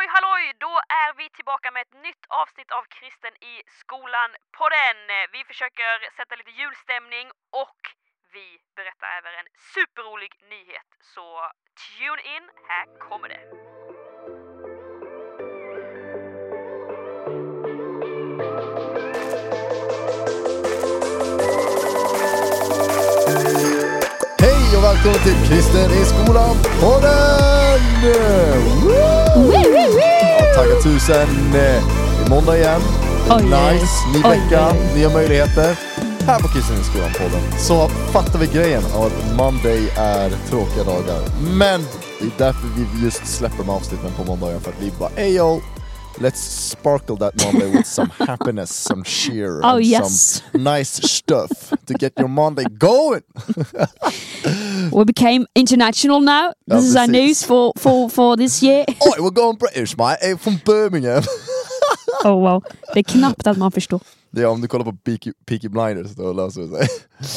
halloj halloj! Då är vi tillbaka med ett nytt avsnitt av Kristen i skolan på den. Vi försöker sätta lite julstämning och vi berättar även en superrolig nyhet. Så tune in, här kommer det! Hej och välkommen till Kristen i skolan podden! Woo! Ja, tusen! Det är måndag igen. Oj, nice, ny oj, vecka, oj, nya möjligheter. Här på Kristen i skolan podden så fattar vi grejen av att Monday är tråkiga dagar. Men det är därför vi just släpper avsnitten på måndagar för att vi bara Eyo! Let's sparkle that Monday with some happiness, some cheer, Oh, and yes. some nice stuff to get your Monday going! We became international now. Ja, This is our news for, for, for this year. Oj, we're going British mate, från Birmingham. Oh wow. Det är knappt att man förstår. Det är om du kollar på Peaky, Peaky Blinders, då löser det sig.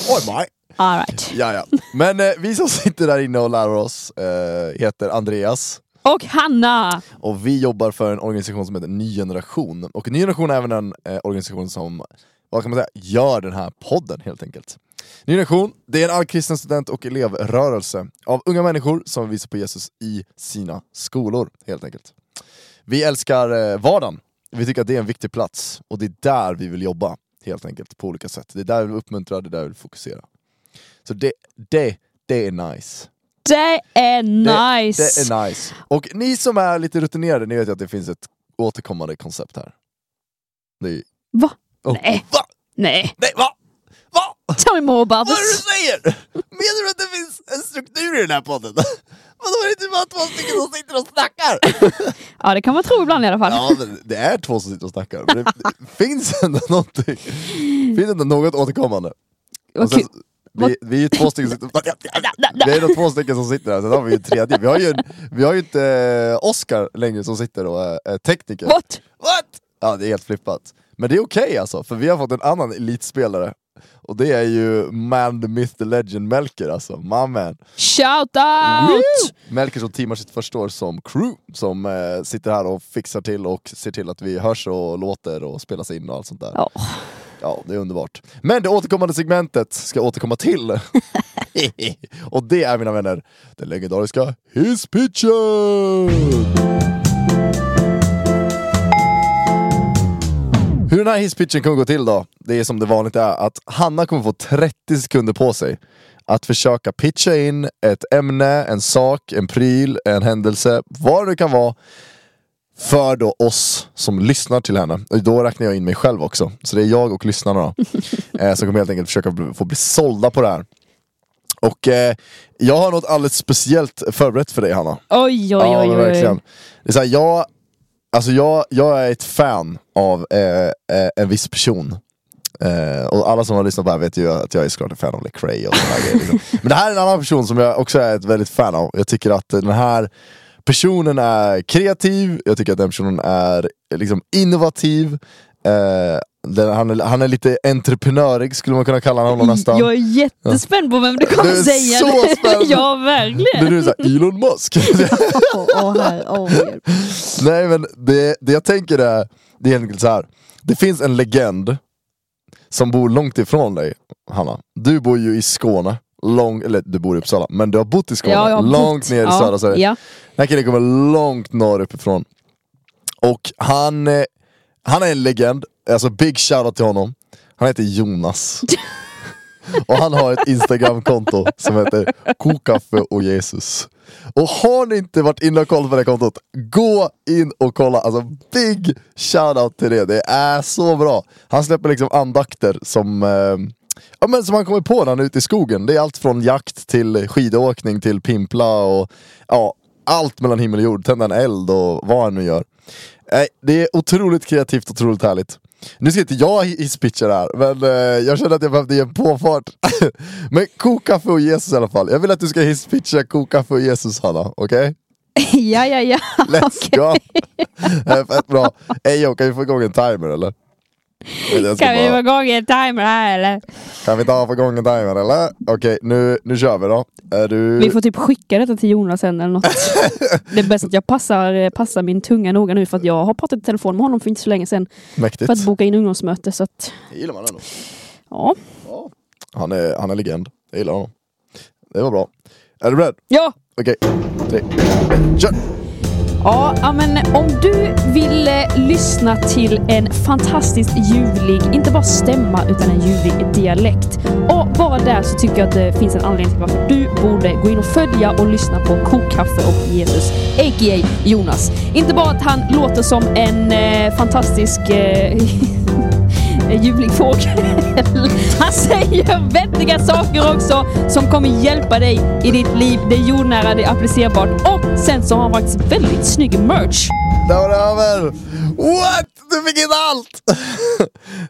Oj mate! All right. Ja, ja. Men eh, vi som sitter där inne och lär oss eh, heter Andreas Och Hanna! och vi jobbar för en organisation som heter Ny Generation. Och Ny Generation är även en eh, organisation som, vad kan man säga, gör den här podden helt enkelt. Ny Generation, det är en allkristen student och elevrörelse av unga människor som visar på Jesus i sina skolor, helt enkelt. Vi älskar eh, vardagen, vi tycker att det är en viktig plats och det är där vi vill jobba, helt enkelt, på olika sätt. Det är där vi vill uppmuntra, det är där vi vill fokusera. Så det, det, det är nice. Det är Det- nice! Det är nice. Och ni som är lite rutinerade, ni vet ju att det finns ett återkommande koncept här. Det är... Va? Oh. Nej. Va? Nej. Nej, va? Tell me more about Vad är det this. du säger? Menar du att det finns en struktur i den här podden? Vadå, är det inte bara två stycken som sitter och snackar? Ja, det kan man tro ibland i alla fall. Ja, men det är två som sitter och snackar. Men det, det finns ändå någonting. Finns ändå något återkommande. Och sen, vi, vi är ju två stycken som sitter Vi är då två stycken som sitter här, sen har vi ju en tredje. Vi har ju, en- vi har ju inte eh, Oscar längre som sitter och är, är tekniker. What? What? Ja, det är helt flippat. Men det är okej alltså, för vi har fått en annan elitspelare. Och det är ju man, the myth, the legend, Melker alltså. My man. Shout out! Melker som teamar sitt första år som crew, som eh, sitter här och fixar till och ser till att vi hörs och låter och spelas in och allt sånt där. Ja. Ja, det är underbart. Men det återkommande segmentet ska återkomma till. och det är mina vänner, den legendariska hisspitchen! Hur den här hisspitchen kommer gå till då, det är som det vanligt är att Hanna kommer få 30 sekunder på sig att försöka pitcha in ett ämne, en sak, en pryl, en händelse, vad det kan vara för då oss som lyssnar till henne. Och då räknar jag in mig själv också. Så det är jag och lyssnarna då. eh, som kommer helt enkelt försöka bli- få bli sålda på det här. Och eh, jag har något alldeles speciellt förberett för dig Hanna. Oj, oj, Ja, oj, men oj. verkligen. Det är så här, jag, alltså jag, jag är ett fan av eh, eh, en viss person. Eh, och alla som har lyssnat på det här vet ju att jag är såklart en fan av Lecrae och här grejer. Liksom. Men det här är en annan person som jag också är ett väldigt fan av. Jag tycker att den här personen är kreativ, jag tycker att den personen är liksom innovativ. Eh, den, han, är, han är lite entreprenörig skulle man kunna kalla honom nästan. Jag är jättespänd på vem du kommer Du är säga så spänd. ja, verkligen. är nu såhär, Elon Musk. Åh, åh, här, hjälp. Nej men det, det jag tänker är, det är helt enkelt så här. Det finns en legend som bor långt ifrån dig, Hanna. Du bor ju i Skåne, lång, eller du bor i Uppsala, men du har bott i Skåne, Ja, jag har långt bott. ner i Ja, södra Sverige. ja. Den här killen kommer långt norr uppifrån. Och han, eh, han är en legend, alltså big shoutout till honom. Han heter Jonas. och han har ett instagramkonto som heter Kokaffe och Jesus. Och har ni inte varit inne och kollat på det kontot, gå in och kolla. Alltså big shoutout till det, det är så bra. Han släpper liksom andakter som eh, Ja, men som han kommer på när han är ute i skogen. Det är allt från jakt till skidåkning till pimpla och ja, allt mellan himmel och jord. Tända en eld och vad han nu gör. Eh, det är otroligt kreativt och otroligt härligt. Nu ska inte jag hisspitcha det här, men eh, jag känner att jag behövde ge en påfart. men kokaffe och Jesus i alla fall. Jag vill att du ska hisspitcha kokaffe och Jesus Hanna, okej? ja, ja, ja. Let's go! Eh, Fett bra. Ejo, kan vi få igång en timer eller? Jag Kan vi bara- vara igång i en timer här eller? Kan vi ta för gång en timer eller? Okej, nu, nu kör vi då. Är du... Vi får typ skicka detta till Jonas sen eller något. det är bäst att jag passar, passar min tunga noga nu för att jag har pratat i telefon med honom för inte så länge sedan. Mäktigt. För att boka in ungdomsmöte så att Det gillar man ändå. ja. Ja. Han, är, han är legend. Jag gillar honom. Det var bra. Är du beredd? Ja! Okej, tre, kör! Ja, men om du vill eh, lyssna till en fantastiskt ljuvlig, inte bara stämma utan en ljuvlig dialekt. Och bara där så tycker jag att det finns en anledning till varför du borde gå in och följa och lyssna på Kokkaffe och Jesus, a.k.a. Jonas. Inte bara att han låter som en eh, fantastisk eh, ljuvlig fågel. Han säger vettiga saker också som kommer hjälpa dig i ditt liv. Det är jordnära, det är applicerbart och sen så har han faktiskt väldigt snygg merch. Där var det över! What? Du fick in allt!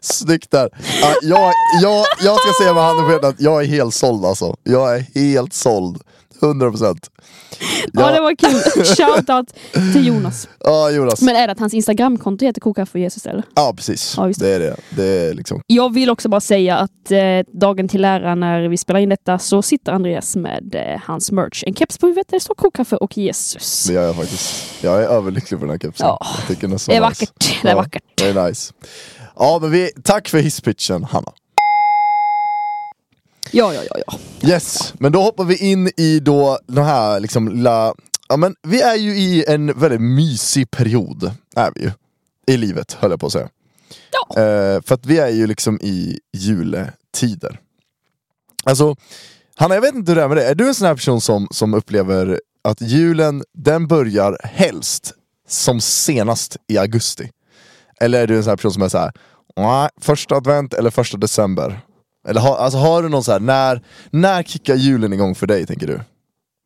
Snyggt där. Ja, jag, jag, jag ska säga med handen på hjärtat, jag är helt såld alltså. Jag är helt såld. 100%. Ja, det var kul. Shoutout till Jonas. Ja, Jonas. Men är det att hans Instagramkonto heter Kokkaffe och Jesus eller? Ja, precis. Ja, det är det. Det är liksom... Jag vill också bara säga att eh, dagen till ära när vi spelar in detta så sitter Andreas med eh, hans merch. En keps på huvudet där det står Kokkaffe och Jesus. Det gör jag faktiskt. Jag är överlycklig för den här kepsen. Ja. Jag tycker den är så Det är nice. vackert. Det är Ja, vackert. Det är nice. Ja, men vi, tack för hisspitchen, Hanna. Ja, ja, ja, ja. Yes, men då hoppar vi in i då den här liksom lilla... Ja, men vi är ju i en väldigt mysig period, är vi ju. I livet, höll jag på att säga. Ja. Eh, för att vi är ju liksom i juletider. Alltså, Hanna, jag vet inte hur det är med dig. Är du en sån här person som, som upplever att julen, den börjar helst som senast i augusti? Eller är du en sån här person som är så här, "Nej, första advent eller första december? Eller har, alltså, har du någon så här, när, när kickar julen igång för dig tänker du?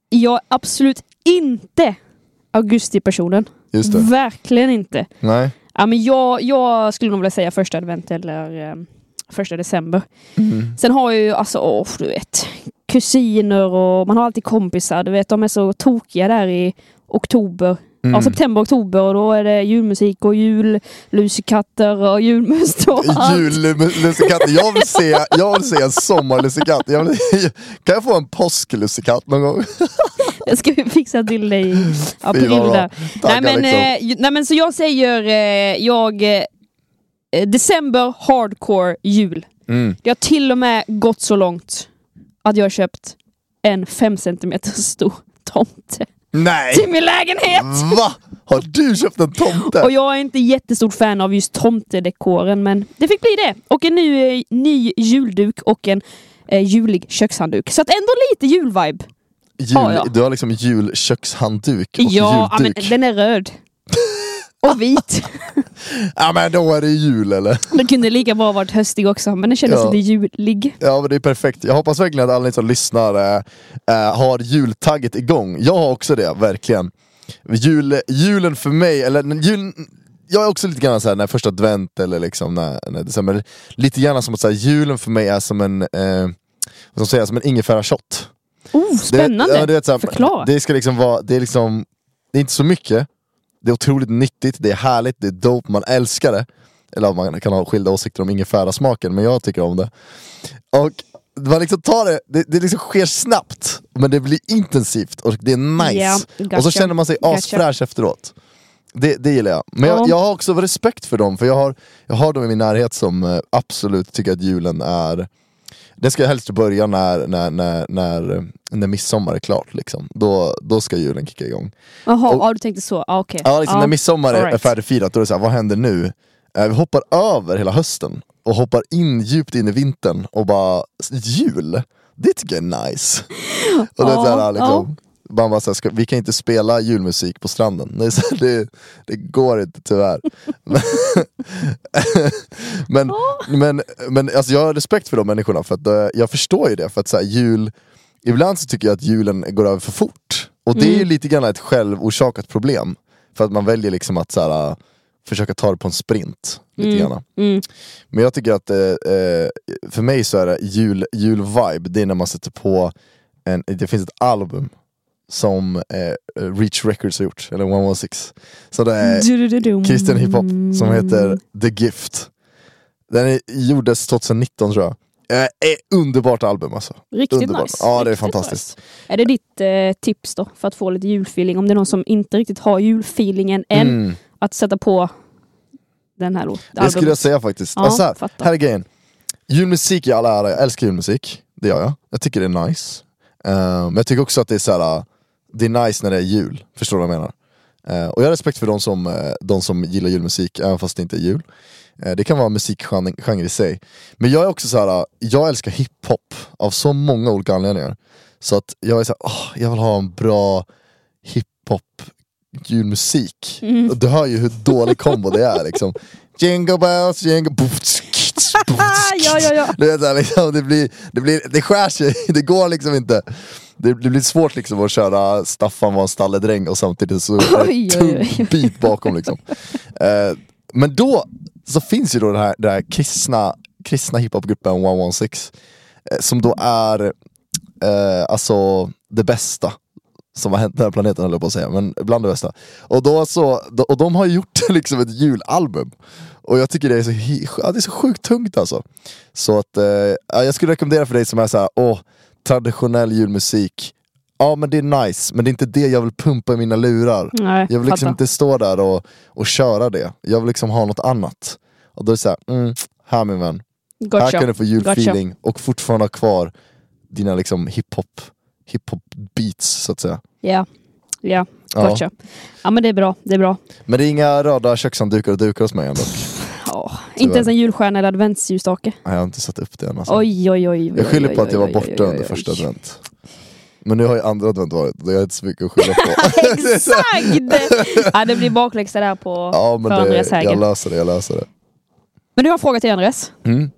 Jag är absolut inte augusti-personen. Just det. Verkligen inte. Nej? Ja, men jag, jag skulle nog vilja säga första advent eller eh, första december. Mm. Sen har jag ju alltså, åh, du vet, kusiner och man har alltid kompisar. Du vet, de är så tokiga där i oktober. Mm. Ja, september, oktober och då är det julmusik och jullusekatter och julmust och allt. Jullussekatt, jag vill se, jag vill se en sommarlussekatt. Jag vill, kan jag få en påsklussekatt någon gång? Det ska vi fixa till dig bild bra. där. Tackar, Nej men, liksom. eh, nej men så jag säger, eh, jag, eh, december hardcore jul. Mm. Det har till och med gått så långt att jag har köpt en 5 cm stor tomte Nej! till min lägenhet. Va? Har du köpt en tomte? Och jag är inte jättestort fan av just tomtedekoren men det fick bli det. Och en ny, eh, ny julduk och en eh, julig kökshandduk. Så att ändå lite julvibe. Jul, Ja, ja. Du har liksom julkökshandduk och Ja, ja, men julduk. den är röd. Och vit. Ja men då är det jul eller? Den kunde lika bra varit höstig också, men den kändes Ja. lite julig. Ja men det är perfekt. Jag hoppas verkligen att alla ni som lyssnar eh, har jultagget igång. Jag har också det, verkligen. Jul, julen för mig, eller julen, jag är också lite grann såhär när första advent eller liksom när, när december, lite grann som att så här, julen för mig är som en, eh, vad ska säga, som en ingefära-shot. Oh, Det- spännande! ja, du vet, så här, Förklara. Det ska liksom vara, det är liksom, det är inte så mycket, det är otroligt nyttigt, det är härligt, det är dope, man älskar det. Eller man kan ha skilda åsikter om ingefära-smaken, men jag tycker om det. Och man liksom tar det, det, det liksom sker snabbt, men det blir intensivt och det är nice. Ja, gotcha. Och så känner man sig Gotcha. asfräsch efteråt. Det, det gillar jag. Men jag, Ja. jag har också respekt för dem, för jag har, jag har dem i min närhet som eh, absolut tycker att julen är den ska helst börja när, när, när, när, när midsommar är klart, liksom. då, då ska julen kicka igång. Jaha, ja, du tänkte så. Ah, okej. Ja, liksom, Ja. När midsommar är, right. är färdigfirat, då är det såhär, vad händer nu? Eh, vi hoppar över hela hösten och hoppar in djupt in i vintern och bara, jul? Det tycker jag är nice. och det är såhär, liksom, man bara, såhär, vi kan inte spela julmusik på stranden. Det, så här, det, det går inte tyvärr. men men, men alltså, jag har respekt för de människorna, för att, eh, jag förstår ju det. För att så här, jul, ibland så tycker jag att julen går över för fort. Och det är ju lite grann ett självorsakat problem. För att man väljer liksom att så här, försöka ta det på en sprint. Lite grann. Mm. Men jag tycker att eh, för mig så är det jul, julvibe, det är när man sätter på en, det finns ett album som eh, Reach Records har gjort, eller 116. Så det är kristen hiphop som heter The Gift. Den är, gjordes 2019 tror jag. Eh, underbart album alltså. Riktigt Underbart. nice. Ja, det är fantastiskt. nice. Är det ditt eh, tips då för att få lite julfeeling? Om det är någon som inte riktigt har julfeelingen än, Mm. att sätta på den här låten. Det skulle jag säga faktiskt. Ja, alltså här, fattar. här är grejen. Julmusik i all ära, jag älskar julmusik. Det gör jag. Jag tycker det är nice. Eh, men jag tycker också att det är så här, det är nice när det är jul. Förstår du vad jag menar? Eh, och jag har respekt för de som, eh, de som gillar julmusik, även fast det inte är jul. Eh, det kan vara musikgenre i sig. Men jag är också så här, jag älskar hiphop av så många olika anledningar. Så att jag är så här, åh, jag vill ha en bra hiphop julmusik. Mm. Och du hör ju hur dålig kombo det är liksom. Jingle bells, jingle... ja, ja, ja. Du vet, så här, liksom, det, blir, det, blir, det skär sig, det går liksom inte. Det, det blir svårt liksom att köra Staffan var en stalledräng och samtidigt så är det tung bit bakom. Liksom. Eh, men då så finns ju då den här, den här kristna, kristna hiphopgruppen 116 eh, som då är eh, alltså det bästa som har hänt den här planeten höll jag på att säga, men bland det bästa. Och, då så, och de har gjort liksom ett julalbum. Och jag tycker det är så, ja, det är så sjukt tungt alltså. Så att, eh, jag skulle rekommendera för dig som är såhär, åh, traditionell julmusik. Ja men det är nice, men det är inte det jag vill pumpa i mina lurar. Nej, Jag vill liksom fattar. inte stå där och, och köra det. Jag vill liksom ha något annat. Och då är det såhär, mm, här min vän. Här Gotcha. kan du få julfeeling och fortfarande ha kvar dina liksom hiphop, hiphop beats så att säga. Ja, ja, Ja. gotcha. Ja men det är bra, det är bra. Men det är inga röda kökshanddukar och dukar hos mig ändå. Ja, inte ens en julstjärna eller adventsljusstake. Nej, Jag har inte satt upp det än alltså. Oj, oj, oj. oj, Jag skyller på att jag var borta under första advent. Men nu har ju andra advent varit, och jag har inte så mycket att skylla på. Exakt! ja, det blir bakläxa där på ja men för Andreas Häger. jag löser det, jag löser det. Men du har en fråga till Andres. Mm.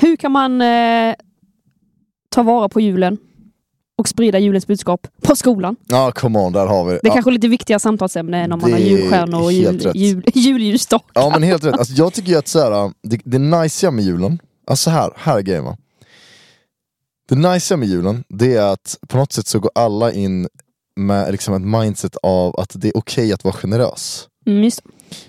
Hur kan man eh, ta vara på julen och sprida julens budskap på skolan? Ja, come on, där har vi det. Det är Ja, kanske lite viktigare samtalsämne än om man har Det är julstjärnor och jul, jul, ja men helt rätt, alltså, jag tycker ju att så här, det, det nice med julen, alltså här, här är grejen va. Det nice med julen, det är att på något sätt så går alla in med liksom ett mindset av att det är okej att vara generös. Mm.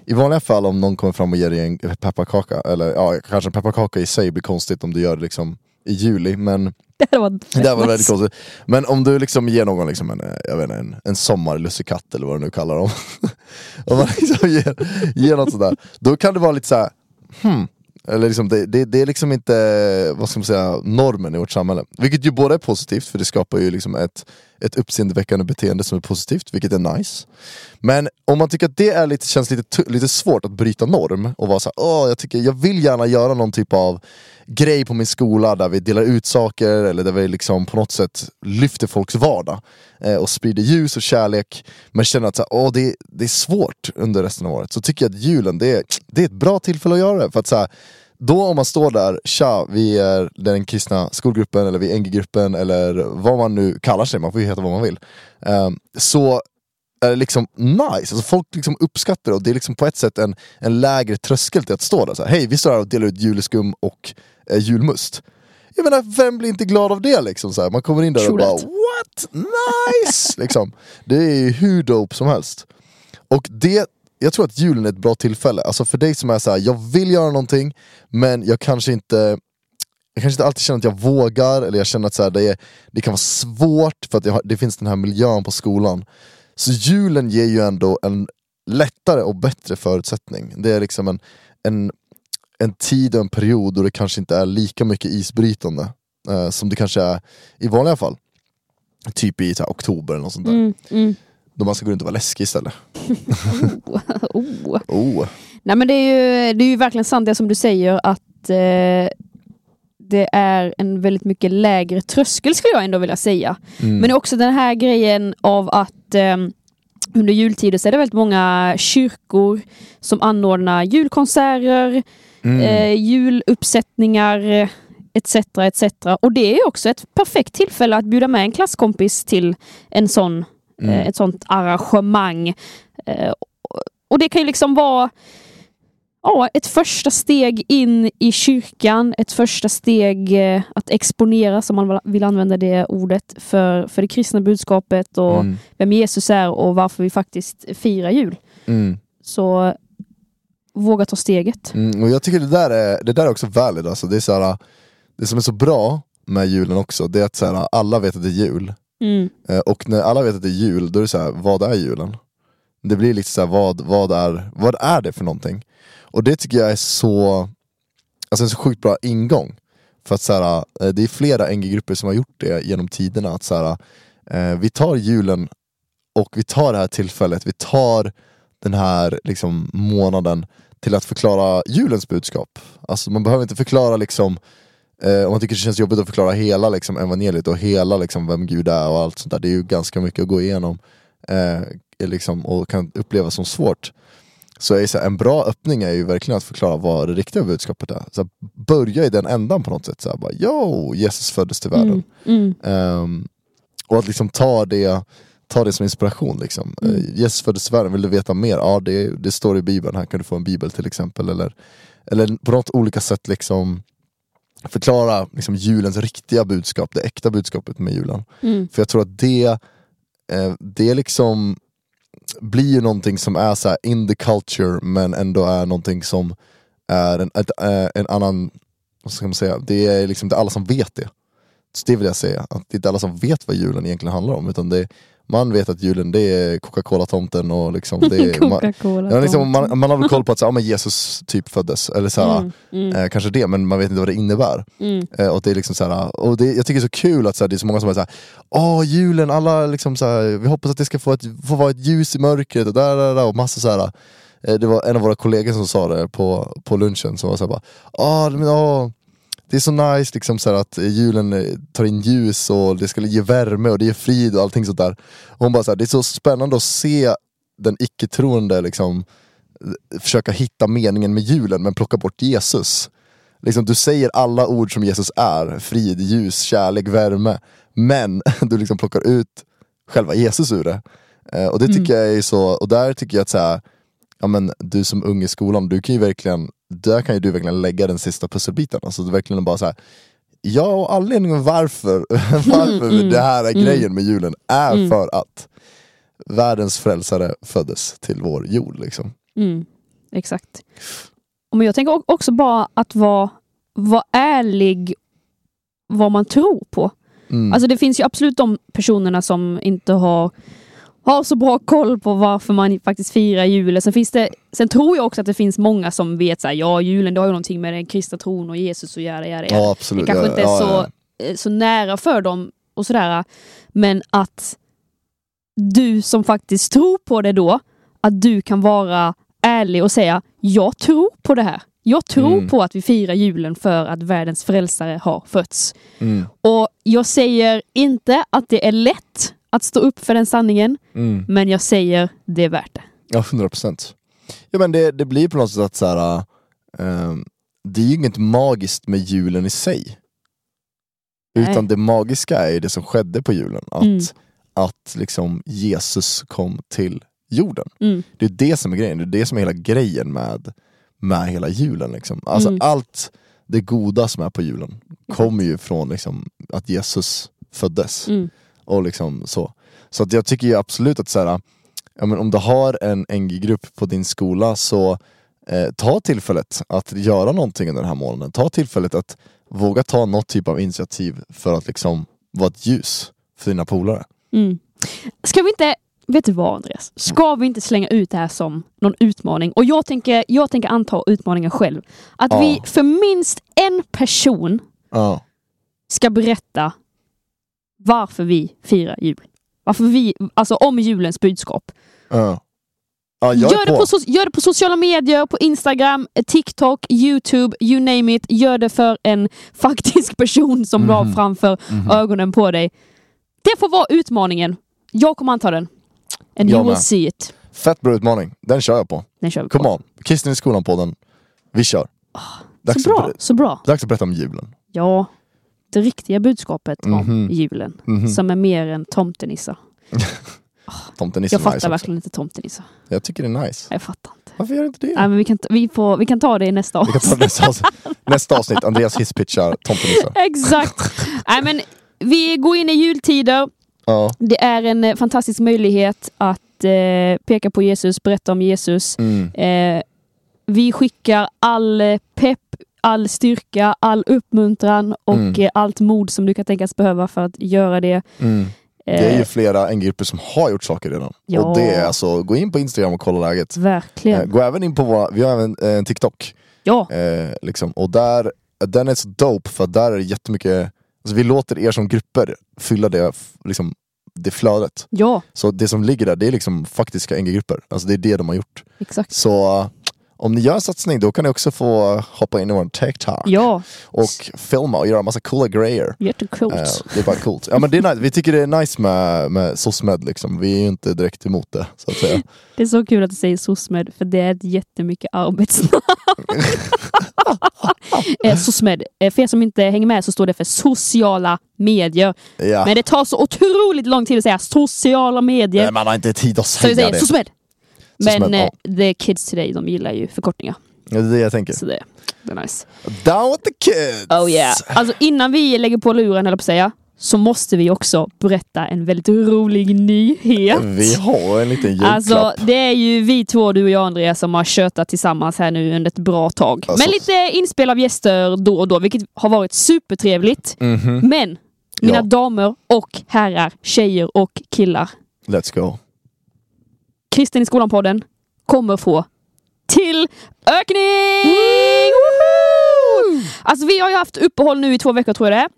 I vanliga fall om någon kommer fram och ger dig en pepparkaka, eller ja, kanske en pepparkaka i sig blir konstigt om du gör det liksom i juli, men Det var det var väldigt konstigt. Men om du liksom ger någon liksom en, eh, jag vet inte, en, en sommarlussekatt eller vad du nu kallar dem. om man liksom ger, ger något sådär, då kan det vara lite så här, hmm. Eller liksom, det, det, det är liksom inte vad ska man säga, normen i vårt samhälle. Vilket ju både är positivt, för det skapar ju liksom ett, ett uppseendeväckande beteende som är positivt, vilket är nice. Men om man tycker att det är lite, känns lite, lite svårt att bryta norm och vara såhär, Åh, jag, tycker, jag vill gärna göra någon typ av grej på min skola där vi delar ut saker eller där vi liksom på något sätt lyfter folks vardag eh, och sprider ljus och kärlek men känner att så här, Åh, det, det är svårt under resten av året så tycker jag att julen det är, det är ett bra tillfälle att göra det. För att så här, då om man står där, tja, vi är den kristna skolgruppen eller vi är NG-gruppen eller vad man nu kallar sig, man får ju heta vad man vill. Eh, så är det liksom nice, alltså folk liksom uppskattar det och det är liksom på ett sätt en, en lägre tröskel till att stå där. Så här, Hej, vi står här och delar ut juleskum och eh, julmust. Jag menar, vem blir inte glad av det liksom? Så här, man kommer in där och bara what? Nice! liksom. Det är ju hur dope som helst. Och det, jag tror att julen är ett bra tillfälle, alltså för dig som är så här, jag vill göra någonting men jag kanske inte jag kanske inte alltid känner att jag vågar, eller jag känner att så här, det, är, det kan vara svårt för att jag har, det finns den här miljön på skolan. Så julen ger ju ändå en lättare och bättre förutsättning. Det är liksom en, en, en tid och en period då det kanske inte är lika mycket isbrytande eh, som det kanske är i vanliga fall. Typ i så här, oktober eller något sånt där. Mm, mm. Då man ska gå runt och vara läskig istället. Oh, oh. Oh. Nej men det är, ju, det är ju verkligen sant det som du säger att eh, det är en väldigt mycket lägre tröskel skulle jag ändå vilja säga. Mm. Men också den här grejen av att eh, under jultider så är det väldigt många kyrkor som anordnar julkonserter, Mm. eh, juluppsättningar etc. etc. Och det är också ett perfekt tillfälle att bjuda med en klasskompis till en sån, Mm. eh, ett sånt arrangemang. Eh, och- det kan ju liksom vara ja, ett första steg in i kyrkan, ett första steg eh, att exponeras, om man vill använda det ordet, för, för det kristna budskapet och Mm. vem Jesus är och varför vi faktiskt firar jul. Mm. Så våga ta steget. Mm, och jag tycker det där är, det där är också valid alltså. det, är så här, det som är så bra med julen också, det är att så här, alla vet att det är jul. Mm. Eh, och när alla vet att det är jul, då är det så här, vad är julen? Det blir lite så här, vad, vad, är, vad är det för någonting? Och det tycker jag är så, alltså en så sjukt bra ingång. För att så här, eh, det är flera NG-grupper som har gjort det genom tiderna. Att så här, eh, vi tar julen och vi tar det här tillfället, vi tar den här liksom, månaden till att förklara julens budskap. Alltså man behöver inte förklara liksom eh, om man tycker det känns jobbigt att förklara hela liksom, evangeliet och hela liksom, vem Gud är och allt sånt där. Det är ju ganska mycket att gå igenom eh, liksom, och kan upplevas som svårt. Så, är så här, en bra öppning är ju verkligen att förklara vad det riktiga budskapet är. Så här, börja i den ändan på något sätt. Så här, bara, Yo, Jesus föddes till världen. Mm. Ehm, och att liksom ta det, ta det som inspiration. Liksom. Mm. Eh, Jesus föddes till världen, vill du veta mer? Ja, det, det står i bibeln, här kan du få en bibel till exempel. Eller, eller på något olika sätt liksom förklara liksom, julens riktiga budskap, det äkta budskapet med julen. Mm. För jag tror att det, eh, det liksom blir ju någonting som är så här in the culture men ändå är någonting som är en, ett, eh, en annan, vad ska man säga, det är liksom är alla som vet det. Så det vill jag säga, att det är inte alla som vet vad julen egentligen handlar om utan det, man vet att julen det är Coca-Cola-tomten och liksom det är, man, ja, liksom, man, man har väl koll på att så, ja, men Jesus typ föddes, eller så här, Mm, mm, Eh, kanske det, men man vet inte vad det innebär. mm. Eh, och det är liksom så här, och det, jag tycker det är så kul att så här, det är så många som är såhär Åh julen, alla liksom så här, vi hoppas att det ska få, ett, få vara ett ljus i mörkret och där, där, där och massa så här. Eh, det var en av våra kollegor som sa det på, på lunchen, som var såhär Åh, men, åh, det är så nice liksom så här, att julen eh, tar in ljus och det ska ge värme och det ger frid och allting sånt där. Och hon bara så här, det är så spännande att se den icke-troende liksom försöka hitta meningen med julen men plocka bort Jesus. Liksom, du säger alla ord som Jesus är, frid, ljus, kärlek, värme. Men du liksom plockar ut själva Jesus ur det. Eh, och det tycker jag är så, och där tycker jag att så här, ja, men, du som ung i skolan, du kan ju verkligen, där kan ju du verkligen lägga den sista pusselbiten. Alltså du verkligen bara så här, ja och anledningen varför, varför mm, det här är mm. grejen med julen är Mm. för att världens frälsare föddes till vår jord. Liksom. Mm, exakt. Men jag tänker också bara att vara, vara ärlig vad man tror på. Mm. Alltså det finns ju absolut de personerna som inte har, har så bra koll på varför man faktiskt firar julen. Sen, finns det, sen tror jag också att det finns många som vet att ja julen det har ju någonting med den kristna tron och Jesus och göra. göra, ja absolut. Det kanske inte är ja, så, ja. eh, så nära för dem och sådär. Men att du som faktiskt tror på det då, att du kan vara ärlig och säga jag tror på det här. Jag tror Mm. på att vi firar julen för att världens frälsare har fötts. Mm. Och jag säger inte att det är lätt att stå upp för den sanningen, Mm. men jag säger det är värt det. Ja, 100 procent. Ja, men det, det blir på något sätt att så här, ehm, det är ju inget magiskt med julen i sig. Nej. Utan det magiska är ju det som skedde på julen. Att, Mm. att liksom Jesus kom till jorden. Mm. Det är det som är grejen, det är det som är hela grejen med, med hela julen. Liksom. Alltså Mm. allt det goda som är på julen kommer ju från liksom, att Jesus föddes. Och liksom så. Så att jag tycker ju absolut att så här, ja, men om du har en NG-grupp på din skola så eh, ta tillfället att göra någonting under den här månaden. Ta tillfället att våga ta något typ av initiativ för att liksom vara ett ljus för dina polare. Mm. Ska vi inte, vet du vad Andreas? Ska vi inte slänga ut det här som någon utmaning? Och jag tänker, jag tänker anta utmaningen själv. Att Ja. vi för minst en person Ja. ska berätta varför vi firar jul. Varför vi, alltså om julens budskap. Ja. Ja, Gör det, på. på, so- gör det på sociala medier, på Instagram, TikTok, Youtube, you name it. Gör det för en faktisk person som du har framför Mhm. ögonen på dig. Det får vara utmaningen. Jag kommer anta den. And Jag you will med. see it. Fett bra utmaning, den kör jag på. Den kör vi på. Come on, Kristen i skolan på den. Vi kör. Dags, Så bra, så bra. dags att berätta om julen. Ja, det riktiga budskapet om Mhm. julen. Mhm. Som är mer än tomtenissar. Tomtenisse Jag är fattar nice också. verkligen inte tomtenissar. Jag tycker det är nice. Jag fattar inte. Varför gör du inte det? Nej, men vi, kan, ta- vi, får, vi kan ta det i nästa Vi kan ta avsnitt. nästa avsnitt. nästa avsnitt, Andreas hisspitchar tomtenisse. Exakt. Nej, men vi går in i jultider. Ja. Det är en eh, fantastisk möjlighet att eh, peka på Jesus, berätta om Jesus. Mm. Eh, vi skickar all eh, pepp, all styrka, all uppmuntran och Mm. eh, allt mod som du kan tänkas behöva för att göra det. Mm. Det är Eh, ju flera NG-grupper som har gjort saker redan. Ja. Och det är alltså, gå in på Instagram och kolla läget. Eh, Verkligen. Gå även in på våra, vi har även eh, en TikTok. Ja, Eh, liksom. Och där, den är så dope för där är det jättemycket, alltså vi låter er som grupper fylla det, liksom, det flödet. ja, Så det som ligger där, det är liksom faktiska NG-grupper. Alltså det är det de har gjort. exakt. Så eh, om ni gör en satsning, då kan ni också få hoppa in i vår TikTok Ja, och filma och göra massa coola grejer. jättecoolt. Eh, det är bara coolt. Ja men det är nice. Vi tycker det är nice med, med SOSMED liksom. Vi är ju inte direkt emot det, så att säga. Det är så kul att du säger SOSMED, för det är ett jättemycket arbetsnamn. eh, SOSMED, eh, för er som inte hänger med så står det för sociala medier. Ja. Men det tar så otroligt lång tid att säga sociala medier. Nej, man har inte tid att så vi säga säger det. SOSMED. Men SOSMED, eh, the kids today, de gillar ju förkortningar. Ja, det är det jag tänker. Så det, det är nice. Down with the kids! Oh yeah. Alltså innan vi lägger på luren, eller på att säga, så måste vi också berätta en väldigt rolig nyhet. Vi har en liten julklapp. Alltså det är ju vi två, du och jag Andreas, som har tjötat tillsammans här nu under ett bra tag. Alltså- Men lite inspel av gäster då och då, vilket har varit supertrevligt. Mhm. Men mina Ja. damer och herrar, tjejer och killar. Let's go. Kristen i skolan-podden kommer få till ökning! Woho! Alltså vi har ju haft uppehåll nu i två veckor tror jag det är.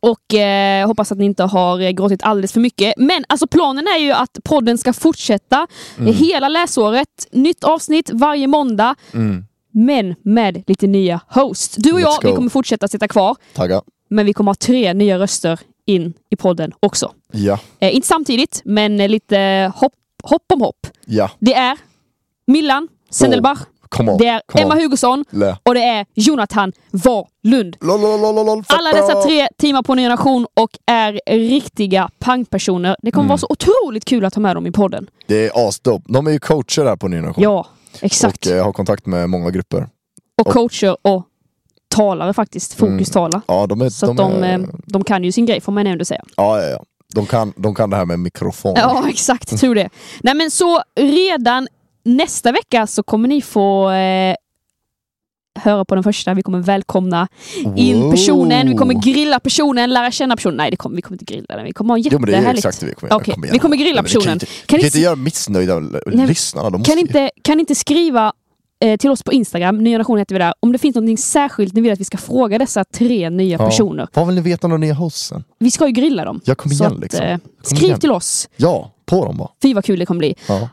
Och eh, hoppas att ni inte har eh, gråtit alldeles för mycket. Men alltså planen är ju att podden ska fortsätta Mm. hela läsåret. Nytt avsnitt varje måndag. Mm. Men med lite nya hosts. Du och Let's jag, vi kommer fortsätta sitta kvar. Tagga. Men vi kommer ha tre nya röster in i podden också. Ja. Eh, inte samtidigt, men eh, lite hopp, hopp om hopp. Ja. Det är Millan Sendelbach, on. det är Emma on. Hugosson Lä. och det är Jonathan Wahlund. Alla dessa tre teamar på Ny Generation och är riktiga pangpersoner. Det kommer Mm. vara så otroligt kul att ha med dem i podden. Det är asdope. De är ju coacher här på Ny Generation. Ja, exakt. Och eh, har kontakt med många grupper. Och coacher och talare faktiskt. Fokustalar. Ja, de är... Så Mm. de, de, är, eh, de kan ju sin grej får man ändå säga. ja, ja, ja. De kan, de kan det här med mikrofon. Ja, exakt. Tror det. Nej, men så redan nästa vecka så kommer ni få eh, höra på den första. Vi kommer välkomna in personen. Vi kommer grilla personen, lära känna personen. Nej, det kommer, vi kommer inte grilla den. Vi kommer ha en Jo men det är jättehärligt... exakt det vi kommer göra. Okej, Kom vi kommer grilla vi kan personen. inte- Kan kan inte göra missnöjda lyssnarna. De Kan inte, kan inte skriva eh, till oss på Instagram, Ny Generation heter vi där, om det finns något särskilt ni vill att vi ska fråga dessa tre nya Ja. personer. Vad vill ni veta om de nya hosten? Vi ska ju grilla dem. Ja, kom igen att, liksom. eh, Kom skriv igen. till oss. Ja, på dem bara. Fy vad kul det kommer bli. Ja.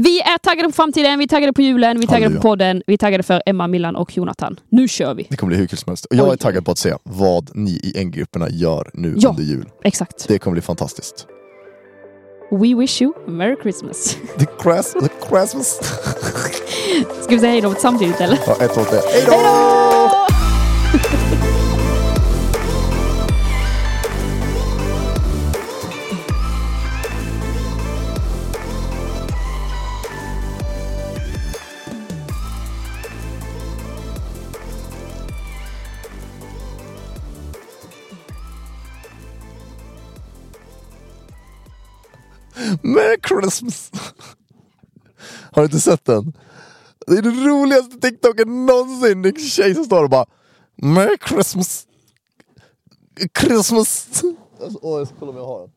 Vi är taggade på framtiden, vi är taggade på julen, vi är taggade Halleluja. på podden, vi är taggade för Emma, Millan och Jonathan. Nu kör vi! Det kommer bli hur kul som helst. Och jag Oj. är taggad på att se vad ni i NG-grupperna gör nu Ja. under jul. Exakt. Det kommer bli fantastiskt. We wish you a Merry Christmas. The, Christ, the Christmas. Ska vi säga hej då samtidigt eller? Ja, ett, två, tre. Hej då! Har du inte sett den? Det är den roligaste TikToken någonsin. Det är en tjej som står och bara Merry Christmas! Christmas! Alltså, åh, jag ska kolla om jag har den.